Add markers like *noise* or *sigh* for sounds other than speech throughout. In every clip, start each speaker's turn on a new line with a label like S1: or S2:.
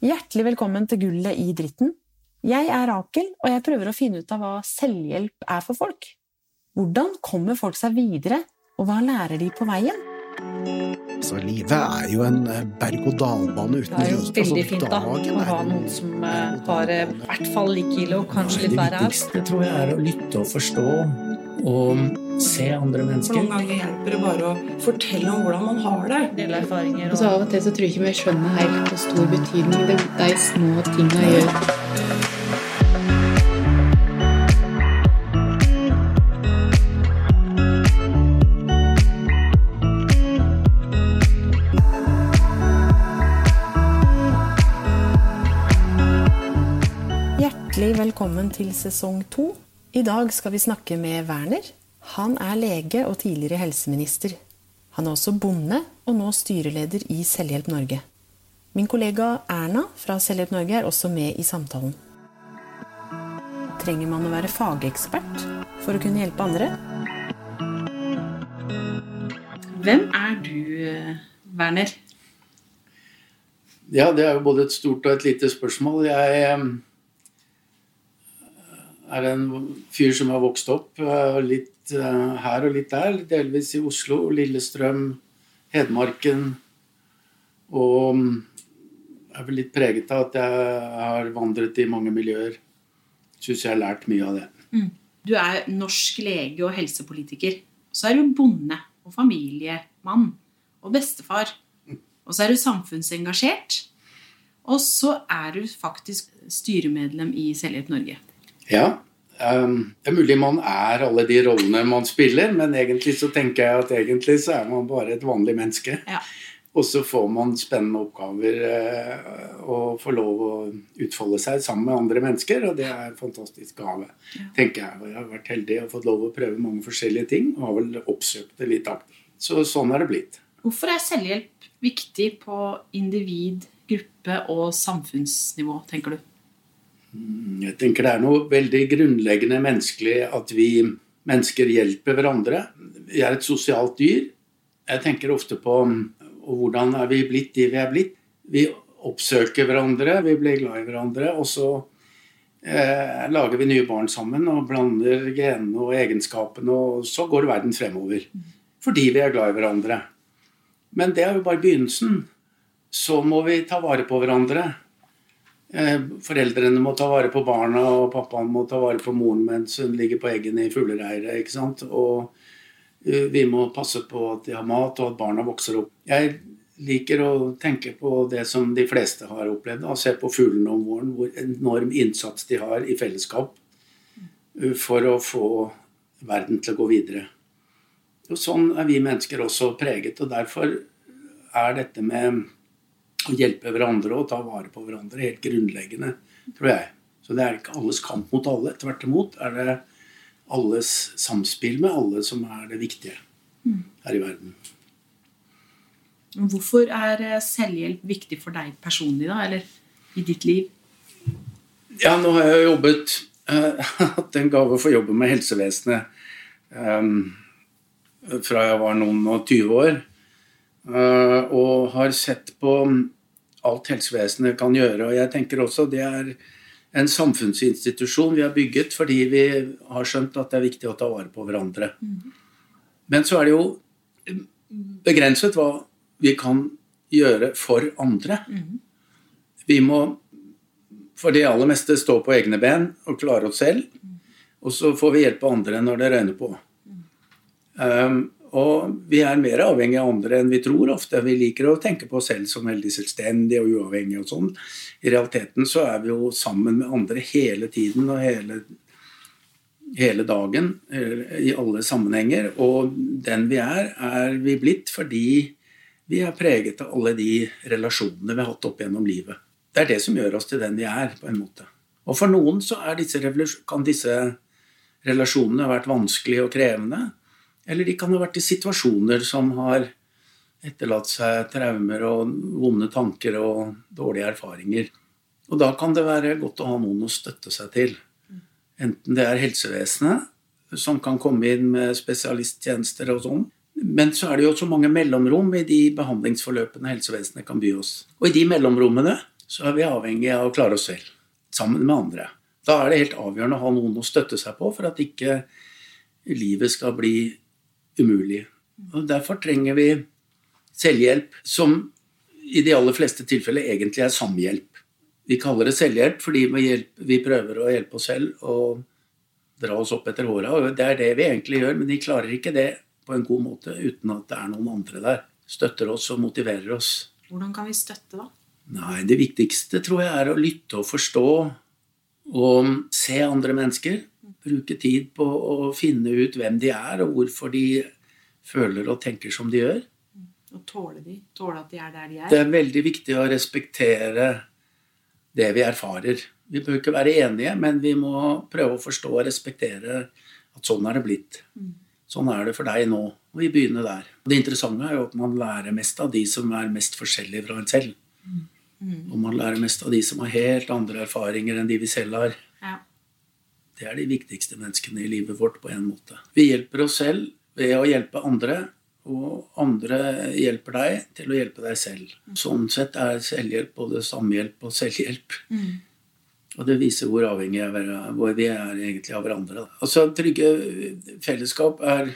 S1: Hjertelig velkommen til Gullet i dritten. Jeg er Rakel, og jeg prøver å finne ut av hva selvhjelp er for folk. Hvordan kommer folk seg videre, og hva lærer de på veien?
S2: Så livet er jo en eh, berg-og-dal-bane uten
S3: Det er jo
S2: like.
S3: veldig
S2: Altså,
S3: fint da, å ha noen som eh, har eh, i hvert fall like ille, og kanskje litt verre Det
S4: viktigste tror jeg er å lytte og forstå og se andre
S5: For
S4: mennesker.
S5: noen ganger hjelper det bare å fortelle om hvordan man har det.
S3: Dele erfaringer
S6: Og så av og til så tror jeg ikke vi skjønner helt hvor stor betydning det, de små tinga gjør.
S1: Hjertelig velkommen til sesong to. I dag skal vi snakke med Werner. Han er lege og tidligere helseminister. Han er også bonde og nå styreleder i Selvhjelp Norge. Min kollega Erna fra Selvhjelp Norge er også med i samtalen. Trenger man å være fagekspert for å kunne hjelpe andre?
S3: Hvem er du, Werner?
S7: Ja, det er jo både et stort og et lite spørsmål. Jeg eh, er en fyr som har vokst opp eh, litt eh, her og litt der. Delvis i Oslo, Lillestrøm, Hedmarken. Og jeg er vel litt preget av at jeg har vandret i mange miljøer. Syns jeg har lært mye av det.
S3: Du er norsk lege og helsepolitiker. Så er du bonde og familiemann og bestefar. Og så er du samfunnsengasjert. Og så er du faktisk styremedlem i Selvhjelp Norge.
S7: Ja. Um, det er mulig man er alle de rollene man spiller, men egentlig så tenker jeg at egentlig så er man bare et vanlig menneske.
S3: Ja.
S7: Og så får man spennende oppgaver eh, og får lov å utfolde seg sammen med andre mennesker, og det er en fantastisk gave. tenker Jeg Og jeg har vært heldig og fått lov å prøve mange forskjellige ting, og har vel oppsøkt det litt aktivt. Så sånn er det blitt.
S3: Hvorfor er selvhjelp viktig på individ, gruppe og samfunnsnivå, tenker du?
S7: Jeg tenker det er noe veldig grunnleggende menneskelig at vi mennesker hjelper hverandre. Vi er et sosialt dyr. Jeg tenker ofte på og hvordan er vi blitt de vi er blitt. Vi oppsøker hverandre, vi blir glad i hverandre, og så eh, lager vi nye barn sammen og blander genene og egenskapene, og så går verden fremover. Fordi vi er glad i hverandre. Men det er jo bare begynnelsen. Så må vi ta vare på hverandre. Eh, Foreldrene må ta vare på barna, og pappaen må ta vare på moren mens hun ligger på eggene i fuglereiret. ikke sant? Og eh, vi må passe på at de har mat, og at barna vokser opp. Jeg liker å tenke på det som de fleste har opplevd. og Se på fuglene om våren, hvor enorm innsats de har i fellesskap eh, for å få verden til å gå videre. Og Sånn er vi mennesker også preget, og derfor er dette med å hjelpe hverandre og ta vare på hverandre helt grunnleggende, tror jeg. Så det er ikke alles kamp mot alle. Tvert imot er det alles samspill med alle som er det viktige her i verden.
S3: Hvorfor er eh, selvhjelp viktig for deg personlig, da, eller i ditt liv?
S7: Ja, nå har jeg jobbet eh, *laughs* Hatt en gave for jobben med helsevesenet um, fra jeg var noen og 20 år. Uh, og har sett på alt helsevesenet kan gjøre. Og jeg tenker også det er en samfunnsinstitusjon vi har bygget fordi vi har skjønt at det er viktig å ta vare på hverandre. Men så er det jo begrenset hva vi kan gjøre for andre. Vi må for det aller meste stå på egne ben og klare oss selv. Og så får vi hjelpe andre når det røyner på. Um, og vi er mer avhengig av andre enn vi tror ofte. Vi liker å tenke på oss selv som veldig selvstendige og uavhengige og sånn. I realiteten så er vi jo sammen med andre hele tiden og hele, hele dagen eh, i alle sammenhenger. Og den vi er, er vi blitt fordi vi er preget av alle de relasjonene vi har hatt opp gjennom livet. Det er det som gjør oss til den vi er, på en måte. Og for noen så disse kan disse relasjonene ha vært vanskelige og krevende. Eller de kan ha vært i situasjoner som har etterlatt seg traumer og vonde tanker og dårlige erfaringer. Og da kan det være godt å ha noen å støtte seg til. Enten det er helsevesenet, som kan komme inn med spesialisttjenester og sånn. Men så er det jo så mange mellomrom i de behandlingsforløpene helsevesenet kan by oss. Og i de mellomrommene så er vi avhengig av å klare oss selv. Sammen med andre. Da er det helt avgjørende å ha noen å støtte seg på for at ikke livet skal bli umulig. Og Derfor trenger vi selvhjelp, som i de aller fleste tilfeller egentlig er samhjelp. Vi kaller det selvhjelp fordi vi, hjelper, vi prøver å hjelpe oss selv og dra oss opp etter håra. Det er det vi egentlig gjør, men de klarer ikke det på en god måte uten at det er noen andre der. Støtter oss og motiverer oss.
S3: Hvordan kan vi støtte, da?
S7: Nei, det viktigste tror jeg er å lytte og forstå og se andre mennesker. Bruke tid på å finne ut hvem de er, og hvorfor de føler og tenker som de gjør.
S3: Og tåle de? Tåle at de er der de er?
S7: Det er veldig viktig å respektere det vi erfarer. Vi bør ikke være enige, men vi må prøve å forstå og respektere at sånn er det blitt. Sånn er det for deg nå. Og vi begynner der. Det interessante er jo at man lærer mest av de som er mest forskjellige fra en selv. Og man lærer mest av de som har helt andre erfaringer enn de vi selv har.
S3: Ja.
S7: Det er de viktigste menneskene i livet vårt på en måte. Vi hjelper oss selv ved å hjelpe andre, og andre hjelper deg til å hjelpe deg selv. Sånn sett er selvhjelp både samhjelp og selvhjelp. Og det viser hvor avhengige hvor vi er egentlig av hverandre. Altså, Trygge fellesskap er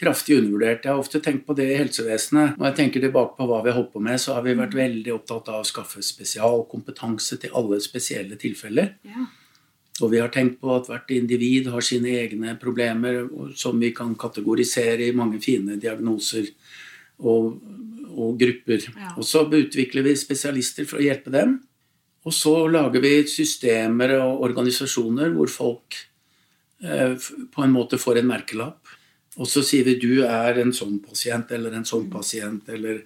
S7: kraftig undervurdert. Jeg har ofte tenkt på det i helsevesenet. Når jeg tenker tilbake på hva vi har holdt på med, så har vi vært veldig opptatt av å skaffe spesialkompetanse til alle spesielle tilfeller.
S3: Ja.
S7: Og vi har tenkt på at hvert individ har sine egne problemer som vi kan kategorisere i mange fine diagnoser og, og grupper.
S3: Ja.
S7: Og så utvikler vi spesialister for å hjelpe dem. Og så lager vi systemer og organisasjoner hvor folk eh, på en måte får en merkelapp. Og så sier vi du er en sånn pasient eller en sånn pasient eller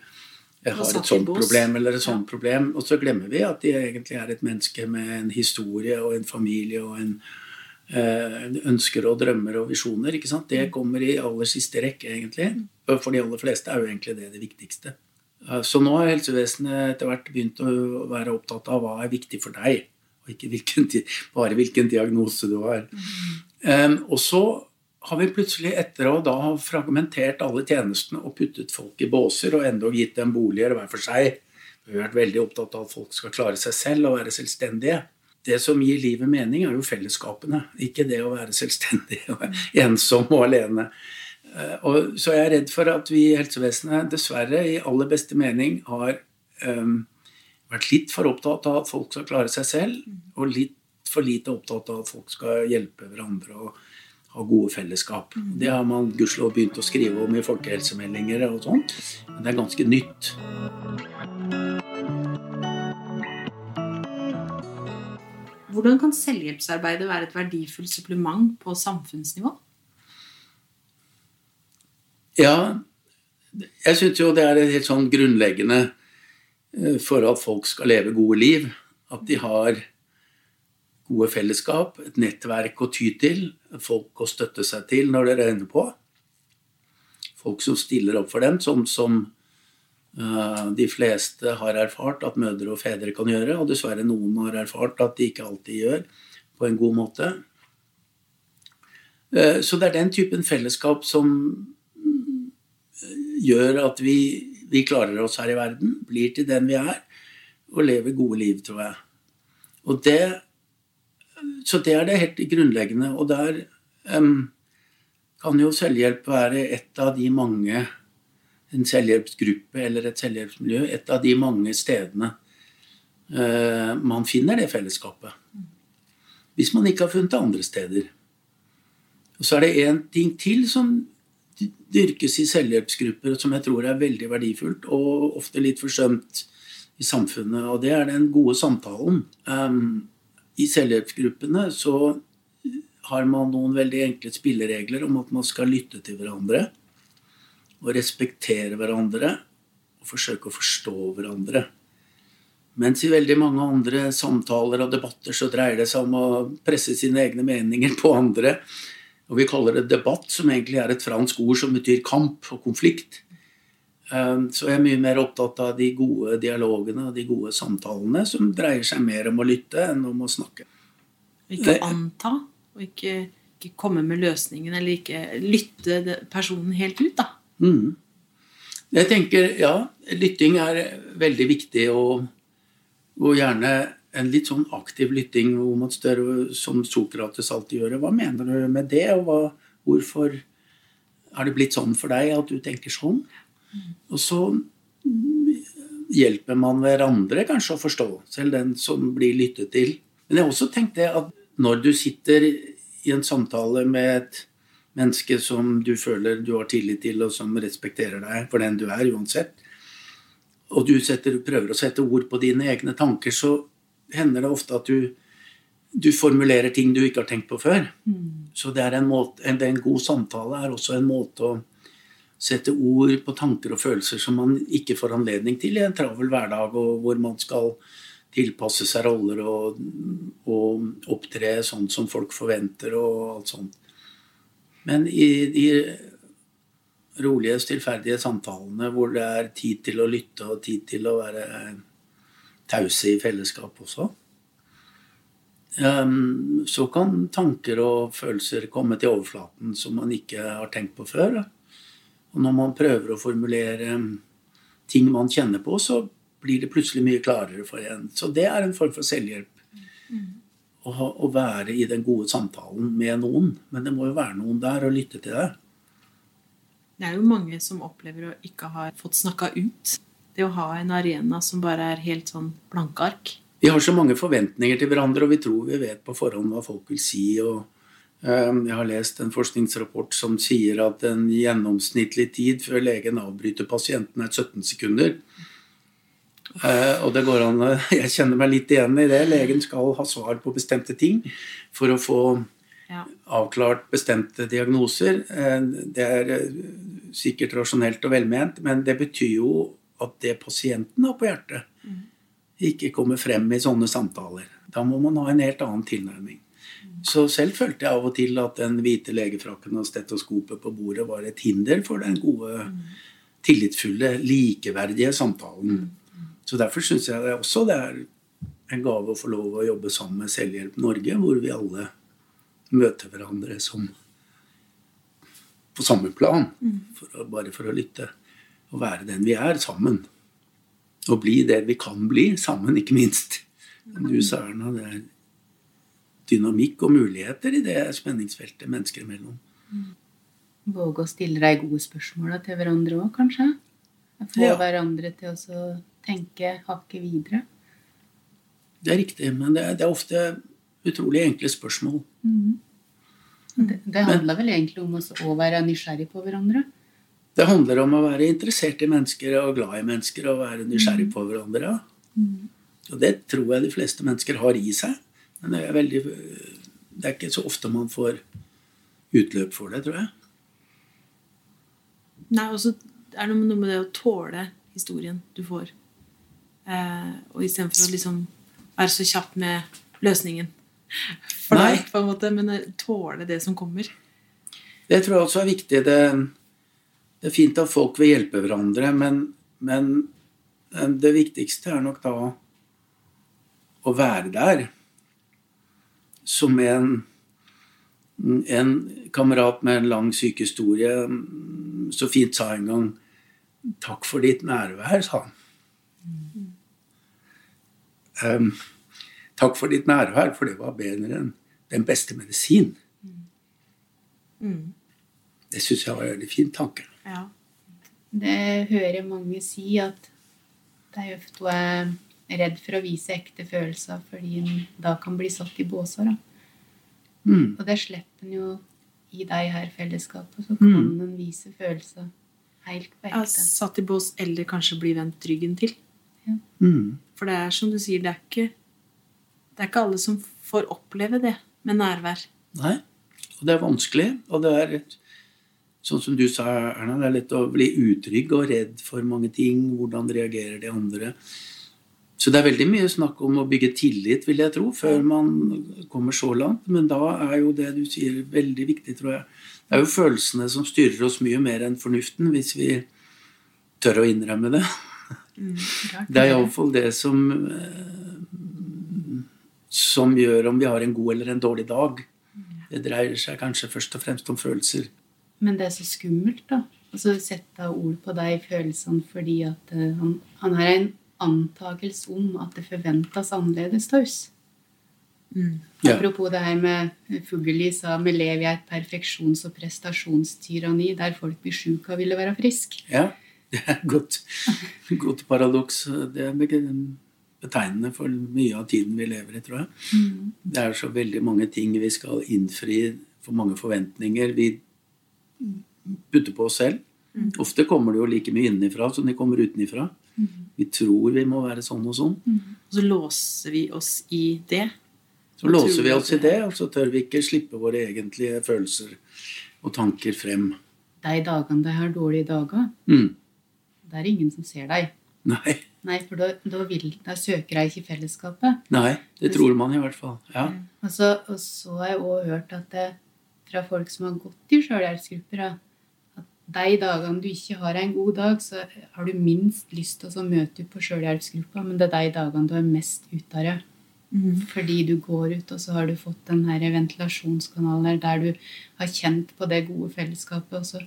S7: jeg har et sånt problem eller et sånt problem. Og så glemmer vi at de egentlig er et menneske med en historie og en familie og en eh, ønsker og drømmer og visjoner. ikke sant? Det kommer i aller siste rekke, egentlig. For de aller fleste er jo egentlig det det viktigste. Eh, Så nå har helsevesenet etter hvert begynt å være opptatt av hva er viktig for deg, og ikke hvilken, bare hvilken diagnose du har. Um, og så har vi plutselig, etter å da ha fragmentert alle tjenestene og puttet folk i båser og endog gitt dem boliger hver for seg Vi har vært veldig opptatt av at folk skal klare seg selv og være selvstendige. Det som gir livet mening, er jo fellesskapene, ikke det å være selvstendig og *laughs* ensom og alene. Eh, Og så er redd for at vi i helsevesenet dessverre i aller beste mening har um, vært litt for opptatt av at folk skal klare seg selv, og litt for lite opptatt av at folk skal hjelpe hverandre og ha gode fellesskap. Det har man gudskjelov begynt å skrive om i folkehelsemeldinger og sånn, men det er ganske nytt.
S3: Hvordan kan selvhjelpsarbeidet være et verdifullt supplement på samfunnsnivå?
S7: Ja, jeg syns jo det er helt sånn grunnleggende eh, for at folk skal leve gode liv. At de har gode fellesskap, et nettverk å ty til, folk å støtte seg til når det renner på. Folk som stiller opp for dem, som, som eh, de fleste har erfart at mødre og fedre kan gjøre, og dessverre noen har erfart at de ikke alltid gjør på en god måte. Eh, Så det er den typen fellesskap som gjør at vi, vi klarer oss her i verden, blir til den vi er, og lever gode liv, tror jeg. Og det, så det er det helt grunnleggende. Og der um, kan jo selvhjelp være et av de mange En selvhjelpsgruppe eller et selvhjelpsmiljø, et av de mange stedene uh, man finner det fellesskapet. Hvis man ikke har funnet det andre steder. Og så er det én ting til som dyrkes i selvhjelpsgrupper, som jeg tror er veldig verdifullt, og ofte litt forsømt i samfunnet, og det er den gode samtalen. Um, I selvhjelpsgruppene så har man noen veldig enkle spilleregler om at man skal lytte til hverandre, og respektere hverandre, og forsøke å forstå hverandre. Mens i veldig mange andre samtaler og debatter så dreier det seg om å presse sine egne meninger på andre. Og vi kaller det debatt, som egentlig er et fransk ord som betyr kamp og konflikt. Um, Så jeg er mye mer opptatt av de gode dialogene og de gode samtalene, som dreier seg mer om å lytte enn om å snakke.
S3: Ikke anta, og ikke, ikke komme med løsningen, eller ikke lytte personen helt ut, da.
S7: Mm. Jeg tenker, ja, lytting er veldig viktig, og Og gjerne en litt sånn aktiv lytting hvor man stør, som Sokrates alltid gjør. Hva mener du med det, og hva, hvorfor har det blitt sånn for deg at du tenker sånn? Og så hjelper man hverandre kanskje å forstå, selv den som blir lyttet til. Men jeg har også tenkt det at når du sitter i en samtale med et menneske som du føler du har tillit til, og som respekterer deg for den du er, uansett, og du setter, prøver å sette ord på dine egne tanker, så hender det ofte at du, du formulerer ting du ikke har tenkt på før. Så det er en, måte, en, en god samtale er også en måte å sette ord på tanker og følelser som man ikke får anledning til i en travel hverdag, og hvor man skal tilpasse seg roller og, og opptre sånn som folk forventer og alt sånt. Men i de rolige, stillferdige samtalene hvor det er tid til å lytte og tid til å være tause i fellesskap også, um, så kan tanker og følelser komme til overflaten som man ikke har tenkt på før. Og når man prøver å formulere ting man kjenner på, så blir det plutselig mye klarere for en. Så det er en form for selvhjelp. Å, å være i den gode samtalen med noen. Men det må jo være noen der og lytte til deg.
S3: Det er jo mange som opplever å ikke ha fått snakka ut. Det å ha en arena som bare er helt sånn blanke ark.
S7: Vi har så mange forventninger til hverandre, og vi tror vi vet på forhånd hva folk vil si. og um, Jeg har lest en forskningsrapport som sier at en gjennomsnittlig tid før legen avbryter pasienten, er 17 sekunder. Uh, og det går an, *laughs* Jeg kjenner meg litt igjen i det. Legen skal ha svar på bestemte ting for å få
S3: Ja.
S7: avklart bestemte diagnoser. Uh, Det er uh, sikkert rasjonelt og velment, men det betyr jo at det pasienten har på hjertet, ikke kommer frem i sånne samtaler. Da må man ha en helt annen tilnærming. Så selv følte jeg av og til at den hvite legefrakken og stetoskopet på bordet var et hinder for den gode, tillitsfulle, likeverdige samtalen. Så derfor syns jeg også det er en gave å få lov å jobbe sammen med Selvhjelp Norge, hvor vi alle møter hverandre som på samme plan, for å, bare for å lytte. Og være den vi er, sammen. Og bli det vi kan bli, sammen, ikke minst. Du sa, Erna, det er dynamikk og muligheter i det spenningsfeltet mennesker imellom.
S6: Våge å stille deg gode spørsmål til hverandre òg, kanskje? Få
S7: Ja.
S6: hverandre til å tenke hakket videre.
S7: Det er riktig, men det er, det er ofte utrolig enkle spørsmål.
S6: Det, det handler vel egentlig om å være nysgjerrig på hverandre.
S7: Det handler om å være interessert i mennesker og glad i mennesker og være nysgjerrig på hverandre. Og det tror jeg de fleste mennesker har i seg. Men det er, veldig, det er ikke så ofte man får utløp for det, tror jeg.
S3: Nei, og så er det noe med det å tåle historien du får. Eh, og istedenfor å liksom være så kjapp med løsningen *laughs* for
S7: Nei.
S3: deg, på en måte, men tåle det som kommer.
S7: Det tror jeg også er viktig. Det, det er fint at folk vil hjelpe hverandre, men, men det viktigste er nok da å være der. Som en, en kamerat med en lang sykehistorie så fint sa en gang 'Takk for ditt nærvær', sa han. Ehm, takk for ditt nærvær, for det var bedre enn den beste medisin. Det syns jeg var en veldig fin tanke.
S3: Ja.
S6: Det hører mange si, at det de ofte er redd for å vise ekte følelser fordi en da kan bli satt i båser. Da.
S7: Mm.
S6: Og det slipper en jo i de her fellesskapet. Så kan
S7: Mm.
S6: en vise følelser helt på
S3: Ja,
S6: ekte.
S3: satt i bås eller kanskje bli vendt ryggen til.
S7: Mm.
S3: For det er som du sier, det er ikke, det er ikke alle som får oppleve det med nærvær.
S7: Nei. Og det er vanskelig. Og det er sånn som du sa, Erna, det er lett å bli utrygg og redd for mange ting. Hvordan reagerer de andre? Så det er veldig mye snakk om å bygge tillit, vil jeg tro, før man kommer så langt. Men da er jo det du sier, veldig viktig, tror jeg. Det er jo følelsene som styrer oss mye mer enn fornuften, hvis vi tør å innrømme det. Det er iallfall det som eh, som gjør om vi har en god eller en dårlig dag. Det dreier seg kanskje først og fremst om følelser.
S6: Men det er så skummelt, da. Og så sette ord på de følelsene fordi at eh, han, han er en antakelse om at det forventes annerledes av oss.
S7: Ja.
S6: Apropos det her med Fugelli sa vi lever i et perfeksjons- og prestasjonstyranni der folk blir sjuke og ville være friske.
S7: Ja, *laughs* det er et godt, godt paradoks. Det er betegnende for mye av tiden vi lever i, tror jeg. Det er så veldig mange ting vi skal innfri, for mange forventninger vi putter på oss selv. Ofte kommer det jo like mye innenfra som de kommer utenfra. Vi tror vi må være sånn og sånn.
S3: Og så låser vi oss i det.
S7: Så låser vi oss i det, og så tør vi ikke slippe våre egentlige følelser og tanker frem.
S6: De dagene de har dårlige dager,
S7: Mm.
S6: det er ingen som ser deg.
S7: Nei,
S6: Nei, for da, da, vil, da søker jeg ikke fellesskapet.
S7: nei, det tror man i hvert fall. Ja.
S6: Og så, og så har jeg òg hørt at det, fra folk som har gått i sjølhjelpsgrupper, de dagene du ikke har en god dag, så har du minst lyst til å møte opp på sjølhjelpsgruppa, men det er de dagene du er mest ute av det. Fordi du går ut, og så har du fått den her ventilasjonskanalen der, du har kjent på det gode fellesskapet, og så,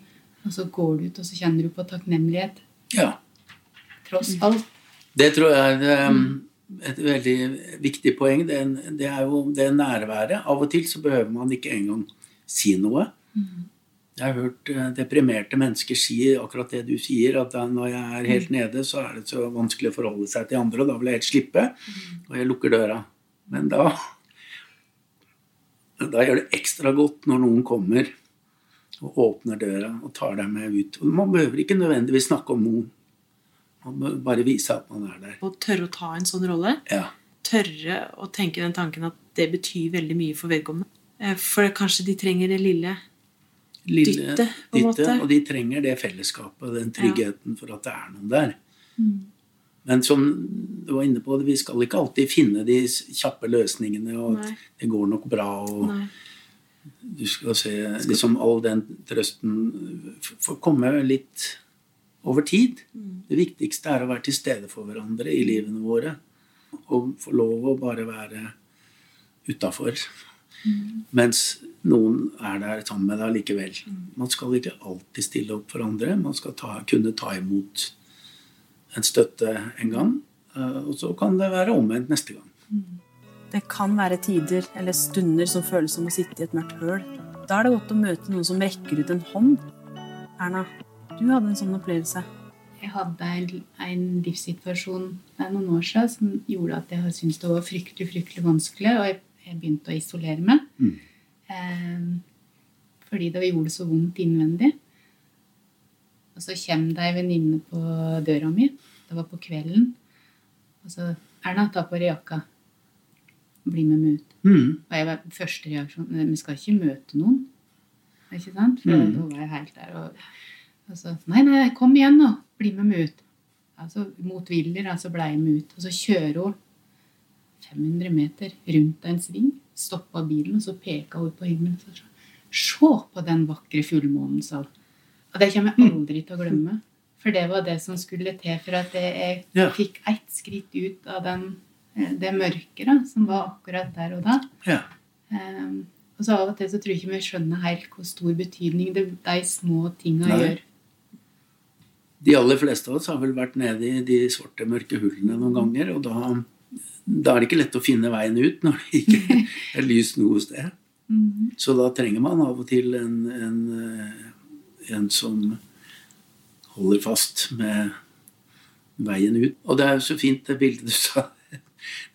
S6: og så går du ut, og så kjenner du på takknemlighet.
S7: ja.
S6: Tross alt.
S7: Det tror jeg er um, et veldig viktig poeng. Det, er- det jo det nærværet. Av og til så behøver man ikke engang si noe. Jeg har hørt eh, deprimerte mennesker si akkurat det du sier, at når jeg er helt nede, så er det så vanskelig å forholde seg til andre, og da vil jeg helt slippe, og jeg lukker døra. Men da *laughs* Da gjør det ekstra godt når noen kommer og åpner døra og tar deg med ut. Og man behøver ikke nødvendigvis snakke om noen. Man må bare vise at man er der.
S3: Å tørre å ta en sånn rolle.
S7: Ja.
S3: Tørre å tenke den tanken at det betyr veldig mye for vedkommende. Eh, For kanskje de trenger det lille.
S7: Lille
S3: Dytte, på en måte.
S7: Og de trenger det fellesskapet, den tryggheten for at det er noen der. Men som du var inne på, vi skal ikke alltid finne de kjappe løsningene, og
S3: Nei.
S7: at det går nok bra. og
S3: Nei.
S7: Du skal se liksom all den trøsten får komme litt over tid. Det viktigste er å være til stede for hverandre i livene våre. Og få lov å bare være utafor. Mens noen er der sammen med deg likevel. Man skal ikke alltid stille opp for andre. Man skal ta, kunne ta imot en støtte en gang. eh, Og så kan det være omvendt neste gang.
S1: Det kan være tider eller stunder som føles som å sitte i et mørkt høl. Da er det godt å møte noen som rekker ut en hånd. Erna, du hadde en sånn opplevelse.
S6: Jeg hadde en, en livssituasjon noen år siden som gjorde at jeg syntes det var fryktelig fryktelig vanskelig, og jeg, jeg begynte å isolere meg. Eh, fordi det gjorde det så vondt innvendig. Og så kommer det ei venninne på døra mi. Det var på kvelden. Og så 'Erna, ta på deg jakka. Bli med meg ut.'
S7: Mm.
S6: Og jeg var første reaksjon Vi skal ikke møte noen. Ikke sant? For
S7: Mm.
S6: da var jeg helt der. Og, og så Nei, nei, kom igjen, nå. Bli med meg ut. Altså, motvillig da, så ble jeg med ut. Og så kjører hun 500 meter rundt en sving. Stoppa bilen, og så peka hun på himmelen. og sa, Se på den vakre fullmånen, sa hun. Og det kommer jeg aldri til å glemme. For det var det som skulle til for at jeg,
S7: Ja.
S6: fikk ett skritt ut av den, eh, det mørket da, som var akkurat der og da.
S7: Ja.
S6: Um, og så av og til så tror jeg ikke vi skjønner helt hvor stor betydning det, de små tinga gjør.
S7: De aller fleste av oss har vel vært nede i de svarte, mørke hullene noen ganger, og da, da er det ikke lett å finne veien ut når det ikke *laughs* er lys noe sted. Så da trenger man av og til en, en, eh, en som holder fast med veien ut. Og det er jo så fint det bildet du sa. *laughs*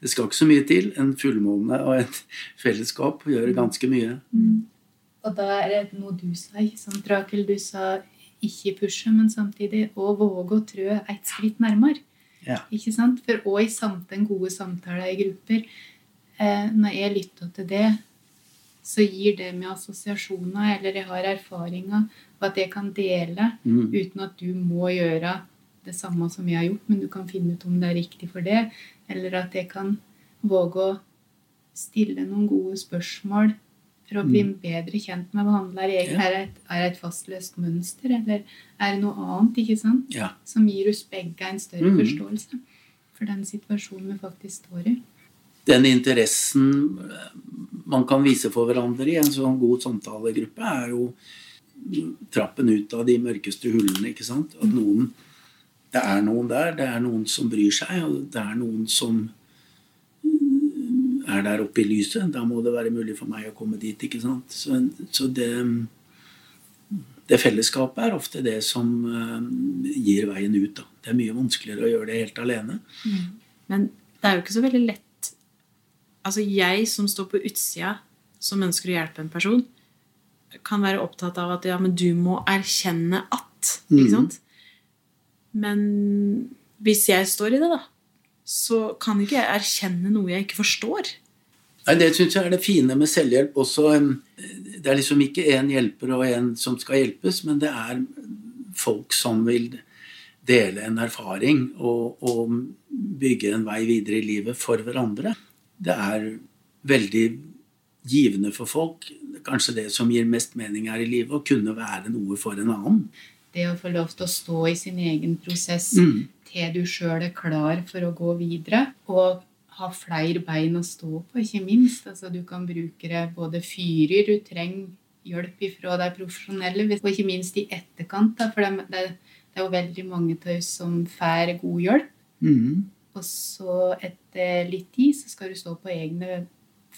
S7: Det skal ikke så mye til. En fullmåne og et fellesskap gjør ganske mye.
S6: Og da er det noe du sa, som Rakel? Du sa ikke pushe, men samtidig å våge å trø et skritt nærmere.
S7: Ja.
S6: Ikke sant? For òg i samtalen, gode samtaler i grupper, eh, når jeg lytter til det, så gir det meg assosiasjoner, eller jeg har erfaringer, og at jeg kan dele
S7: Mm.
S6: uten at du må gjøre det samme som jeg har gjort, men du kan finne ut om det er riktig for det, eller at jeg kan våge å stille noen gode spørsmål for å bli bedre kjent med behandler. Er er et, er et fastløst mønster, eller er det noe annet ikke sant?
S7: Ja.
S6: som gir oss begge en større
S7: mm.
S6: forståelse for den situasjonen vi faktisk står i?
S7: den interessen eh, man kan vise for hverandre i en sånn god samtalegruppe, er jo trappen ut av de mørkeste hullene. ikke sant? At noen det er noen der. Det er noen som bryr seg, og det er noen som er der oppe i lyset. Da må det være mulig for meg å komme dit. ikke sant? Så, så det, det fellesskapet er ofte det som uh, gir veien ut. Da. Det er mye vanskeligere å gjøre det helt alene.
S3: Mm. Men det er jo ikke så veldig lett Altså jeg som står på utsida, som ønsker å hjelpe en person, kan være opptatt av at ja, men du må erkjenne at. Ikke sant? Men hvis jeg står i det, da, så kan ikke jeg erkjenne noe jeg ikke forstår.
S7: Nei, Det syns jeg er det fine med selvhjelp også. Det er liksom ikke én hjelper og én som skal hjelpes, men det er folk som vil dele en erfaring og, og bygge en vei videre i livet for hverandre. Det er veldig givende for folk. Kanskje det som gir mest mening her i livet, å kunne være noe for en annen.
S6: Det å få lov til å stå i sin egen prosess
S7: Mm.
S6: Til du sjøl er klar for å gå videre. Og ha flere bein å stå på, ikke minst. Altså, du kan bruke det både fyrer du trenger hjelp ifra de profesjonelle, og ikke minst i etterkant. Da, for det, det, det er jo veldig mange av oss som får god hjelp.
S7: Mm.
S6: Og så etter litt tid så skal du stå på egne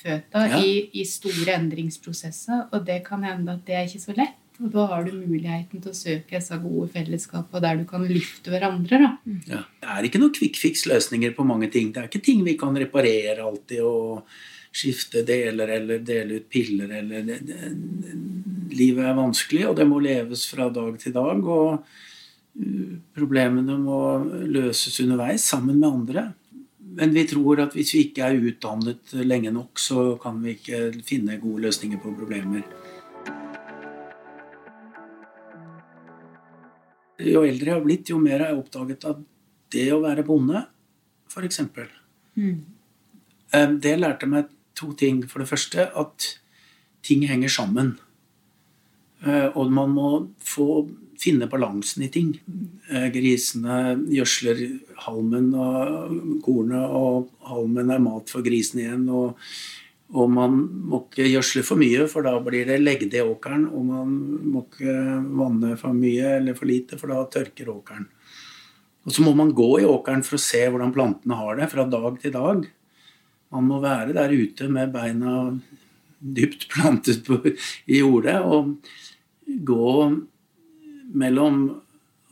S6: føtter
S7: Ja.
S6: i, i store endringsprosesser, og det kan hende at det er ikke så lett. Og da har du muligheten til å søke disse gode fellesskapene der du kan løfte hverandre. da.
S7: Ja. Det er ikke noen quick fix-løsninger på mange ting. Det er ikke ting vi kan reparere alltid og skifte deler eller dele ut piller eller det, det, Livet er vanskelig, og det må leves fra dag til dag. Og problemene må løses underveis sammen med andre. Men vi tror at hvis vi ikke er utdannet lenge nok, så kan vi ikke finne gode løsninger på problemer. Jo eldre jeg har blitt, jo mer har jeg oppdaget at det å være bonde, f.eks. Mm. Det lærte meg to ting. For det første at ting henger sammen. Eh, Og man må få finne balansen i ting. Eh, Grisene gjødsler halmen og kornet, og halmen er mat for grisene igjen. og og man må ikke gjødsle for mye, for da blir det legde i åkeren. Og man må ikke vanne for mye eller for lite, for da tørker åkeren. Og så må man gå i åkeren for å se hvordan plantene har det fra dag til dag. Man må være der ute med beina dypt plantet på, i jordet og gå mellom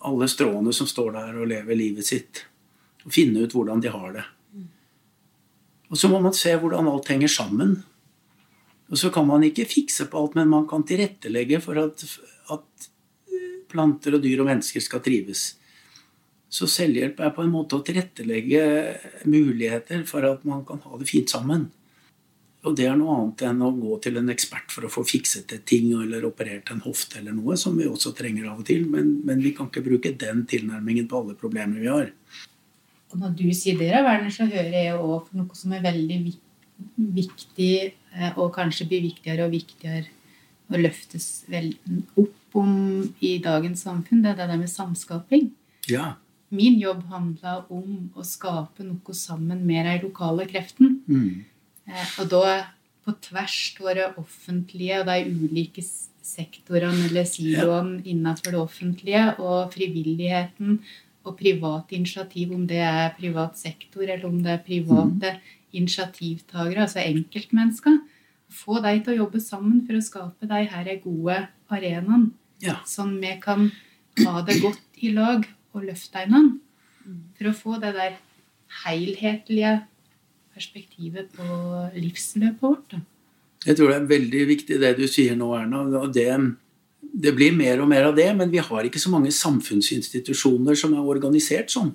S7: alle stråene som står der og lever livet sitt. Og finne ut hvordan de har det. Og så må man se hvordan alt henger sammen. Og så kan man ikke fikse på alt, men man kan tilrettelegge for at, at planter og dyr og mennesker skal trives. Så selvhjelp er på en måte å tilrettelegge muligheter for at man kan ha det fint sammen. Og det er noe annet enn å gå til en ekspert for å få fikset et ting eller operert en hofte eller noe, som vi også trenger av og til. Men, men vi kan ikke bruke den tilnærmingen på alle problemer vi har.
S6: Og når du sier det, Werner, så hører jeg òg noe som er veldig viktig, eh, og kanskje blir viktigere og viktigere og løftes opp om i dagens samfunn. Det er det der med samskaping.
S7: Ja.
S6: Min jobb handla om å skape noe sammen med de lokale kreftene.
S7: Mm.
S6: Eh, Og da på tvers av det offentlige og de ulike sektorene eller siloene innenfor det offentlige, og frivilligheten og private initiativ, om det er privat sektor eller om det er private initiativtagere, altså enkeltmennesker. Få de til å jobbe sammen for å skape de her gode arenaene,
S7: Ja.
S6: sånn vi kan ha det godt i lag og løfte hverandre. For å få det der helhetlige perspektivet på livsløpet vårt.
S7: Jeg tror det er veldig viktig det du sier nå, Erna. og det, det blir mer og mer av det, men vi har ikke så mange samfunnsinstitusjoner som er organisert sånn.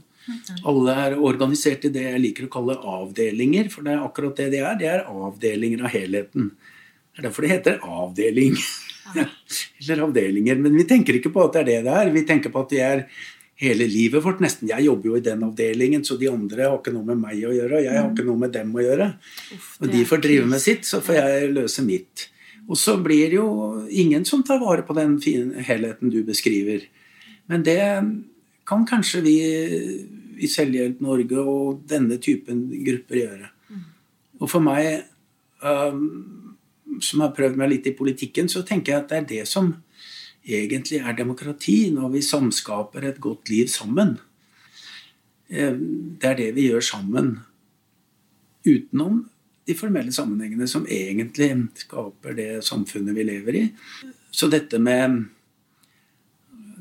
S7: Alle er organisert i det jeg liker å kalle avdelinger, for det er akkurat det de er. Det er avdelinger av helheten. Det er derfor det heter avdeling. *laughs* Eller avdelinger. Men vi tenker ikke på at det er det det er. Vi tenker på at det er hele livet vårt nesten. Jeg jobber jo i den avdelingen, så de andre har ikke noe med meg å gjøre. Og jeg har ikke noe med dem å gjøre. Og de får drive med sitt, så får jeg løse mitt. Og så blir det jo ingen som tar vare på den fine helheten du beskriver. Men det kan kanskje vi i Selvhjelp Norge og denne typen grupper gjøre. Og for meg, um, som har prøvd meg litt i politikken, så tenker jeg at det er det som egentlig er demokrati, når vi samskaper et godt liv sammen. Eh, Det er det vi gjør sammen. Utenom de formelle sammenhengene som egentlig skaper det samfunnet vi lever i. Så dette med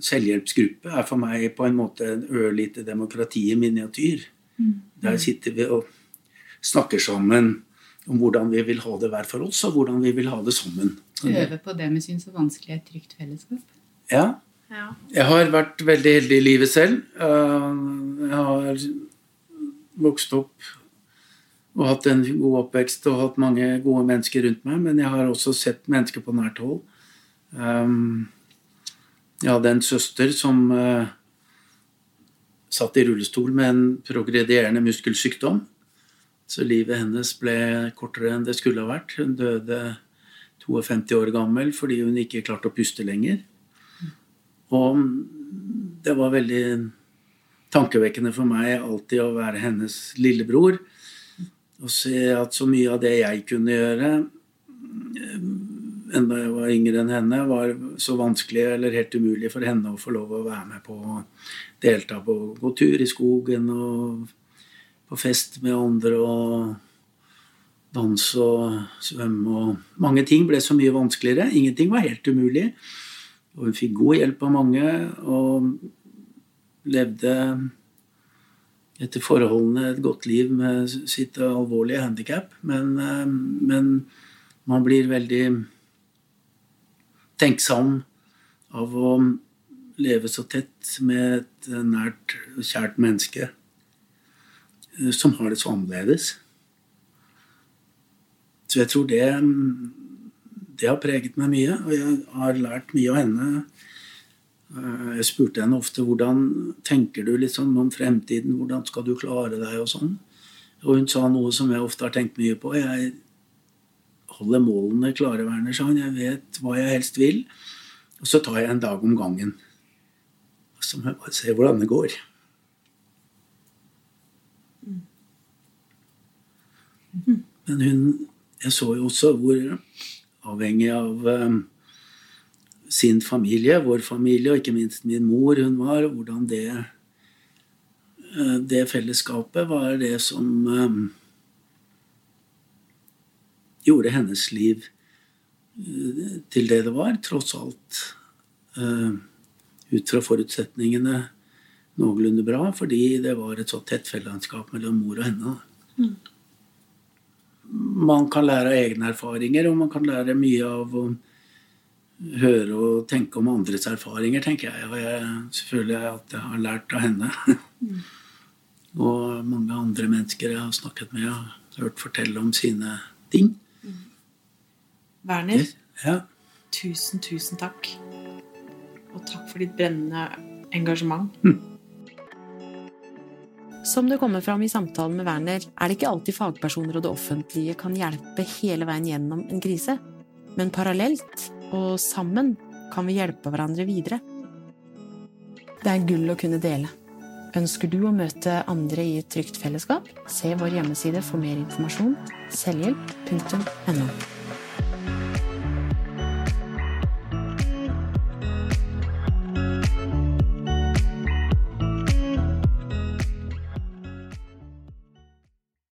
S7: selvhjelpsgruppe er for meg på en måte en ørlite demokrati i miniatyr. Der sitter vi og snakker sammen om hvordan vi vil ha det hver for oss, og hvordan vi vil ha det sammen.
S6: Øve på det vi syns er vanskelig et trygt fellesskap.
S7: Ja,
S3: Ja.
S7: Jeg har vært veldig heldig i livet selv. Eh, Jeg har vokst opp og hatt en god oppvekst og hatt mange gode mennesker rundt meg, men jeg har også sett mennesker på nært hold. Um, Jeg hadde en søster som uh, satt i rullestol med en progredierende muskelsykdom. Så livet hennes ble kortere enn det skulle ha vært. Hun døde 52 år gammel fordi hun ikke klarte å puste lenger. Og det var veldig tankevekkende for meg alltid å være hennes lillebror. Og se at så mye av det jeg kunne gjøre, eh, enda jeg var yngre enn henne, var så vanskelig eller helt umulig for henne å få lov å være med på å delta på gå tur i skogen og på fest med andre og danse og svømme og Mange ting ble så mye vanskeligere. Ingenting var helt umulig. Og hun fikk god hjelp av mange og levde etter forholdene et godt liv med sitt alvorlige handikap. Men, eh, men man blir veldig tenksom av å leve så tett med et nært og kjært menneske eh, som har det så annerledes. Så jeg tror det, det har preget meg mye, og jeg har lært mye av henne. Eh, Jeg spurte henne ofte hvordan tenker du liksom om fremtiden, hvordan skal du klare deg og sånn. Og hun sa noe som jeg ofte har tenkt mye på. Jeg holder målene klare, Werner, sa hun. Jeg vet hva jeg helst vil. Og så tar jeg en dag om gangen. Og så må jeg bare se hvordan det går. Men hun Jeg så jo også hvor avhengig av eh, sin familie, vår familie, og ikke minst min mor hun var, og hvordan det eh, det fellesskapet var det som eh, gjorde hennes liv eh, til det det var, tross alt ut fra forutsetningene noenlunde bra, fordi det var et så tett fellesskap mellom mor og henne. Man kan lære av egne erfaringer, og man kan lære mye av å høre og tenke om andres erfaringer, tenker jeg. Og jeg føler at jeg har lært av henne. *laughs* og mange andre mennesker jeg har snakket med, har hørt fortelle om sine ting.
S3: Werner,
S7: Ja.
S3: tusen, tusen takk. Og takk for ditt brennende engasjement.
S1: Som det kommer fram i samtalen med Werner, er det ikke alltid fagpersoner og det offentlige kan hjelpe hele veien gjennom en krise. Men parallelt og sammen kan vi hjelpe hverandre videre. Det er gull å kunne dele. Ønsker du å møte andre i et trygt fellesskap? Se vår hjemmeside for mer informasjon selvhjelp.no.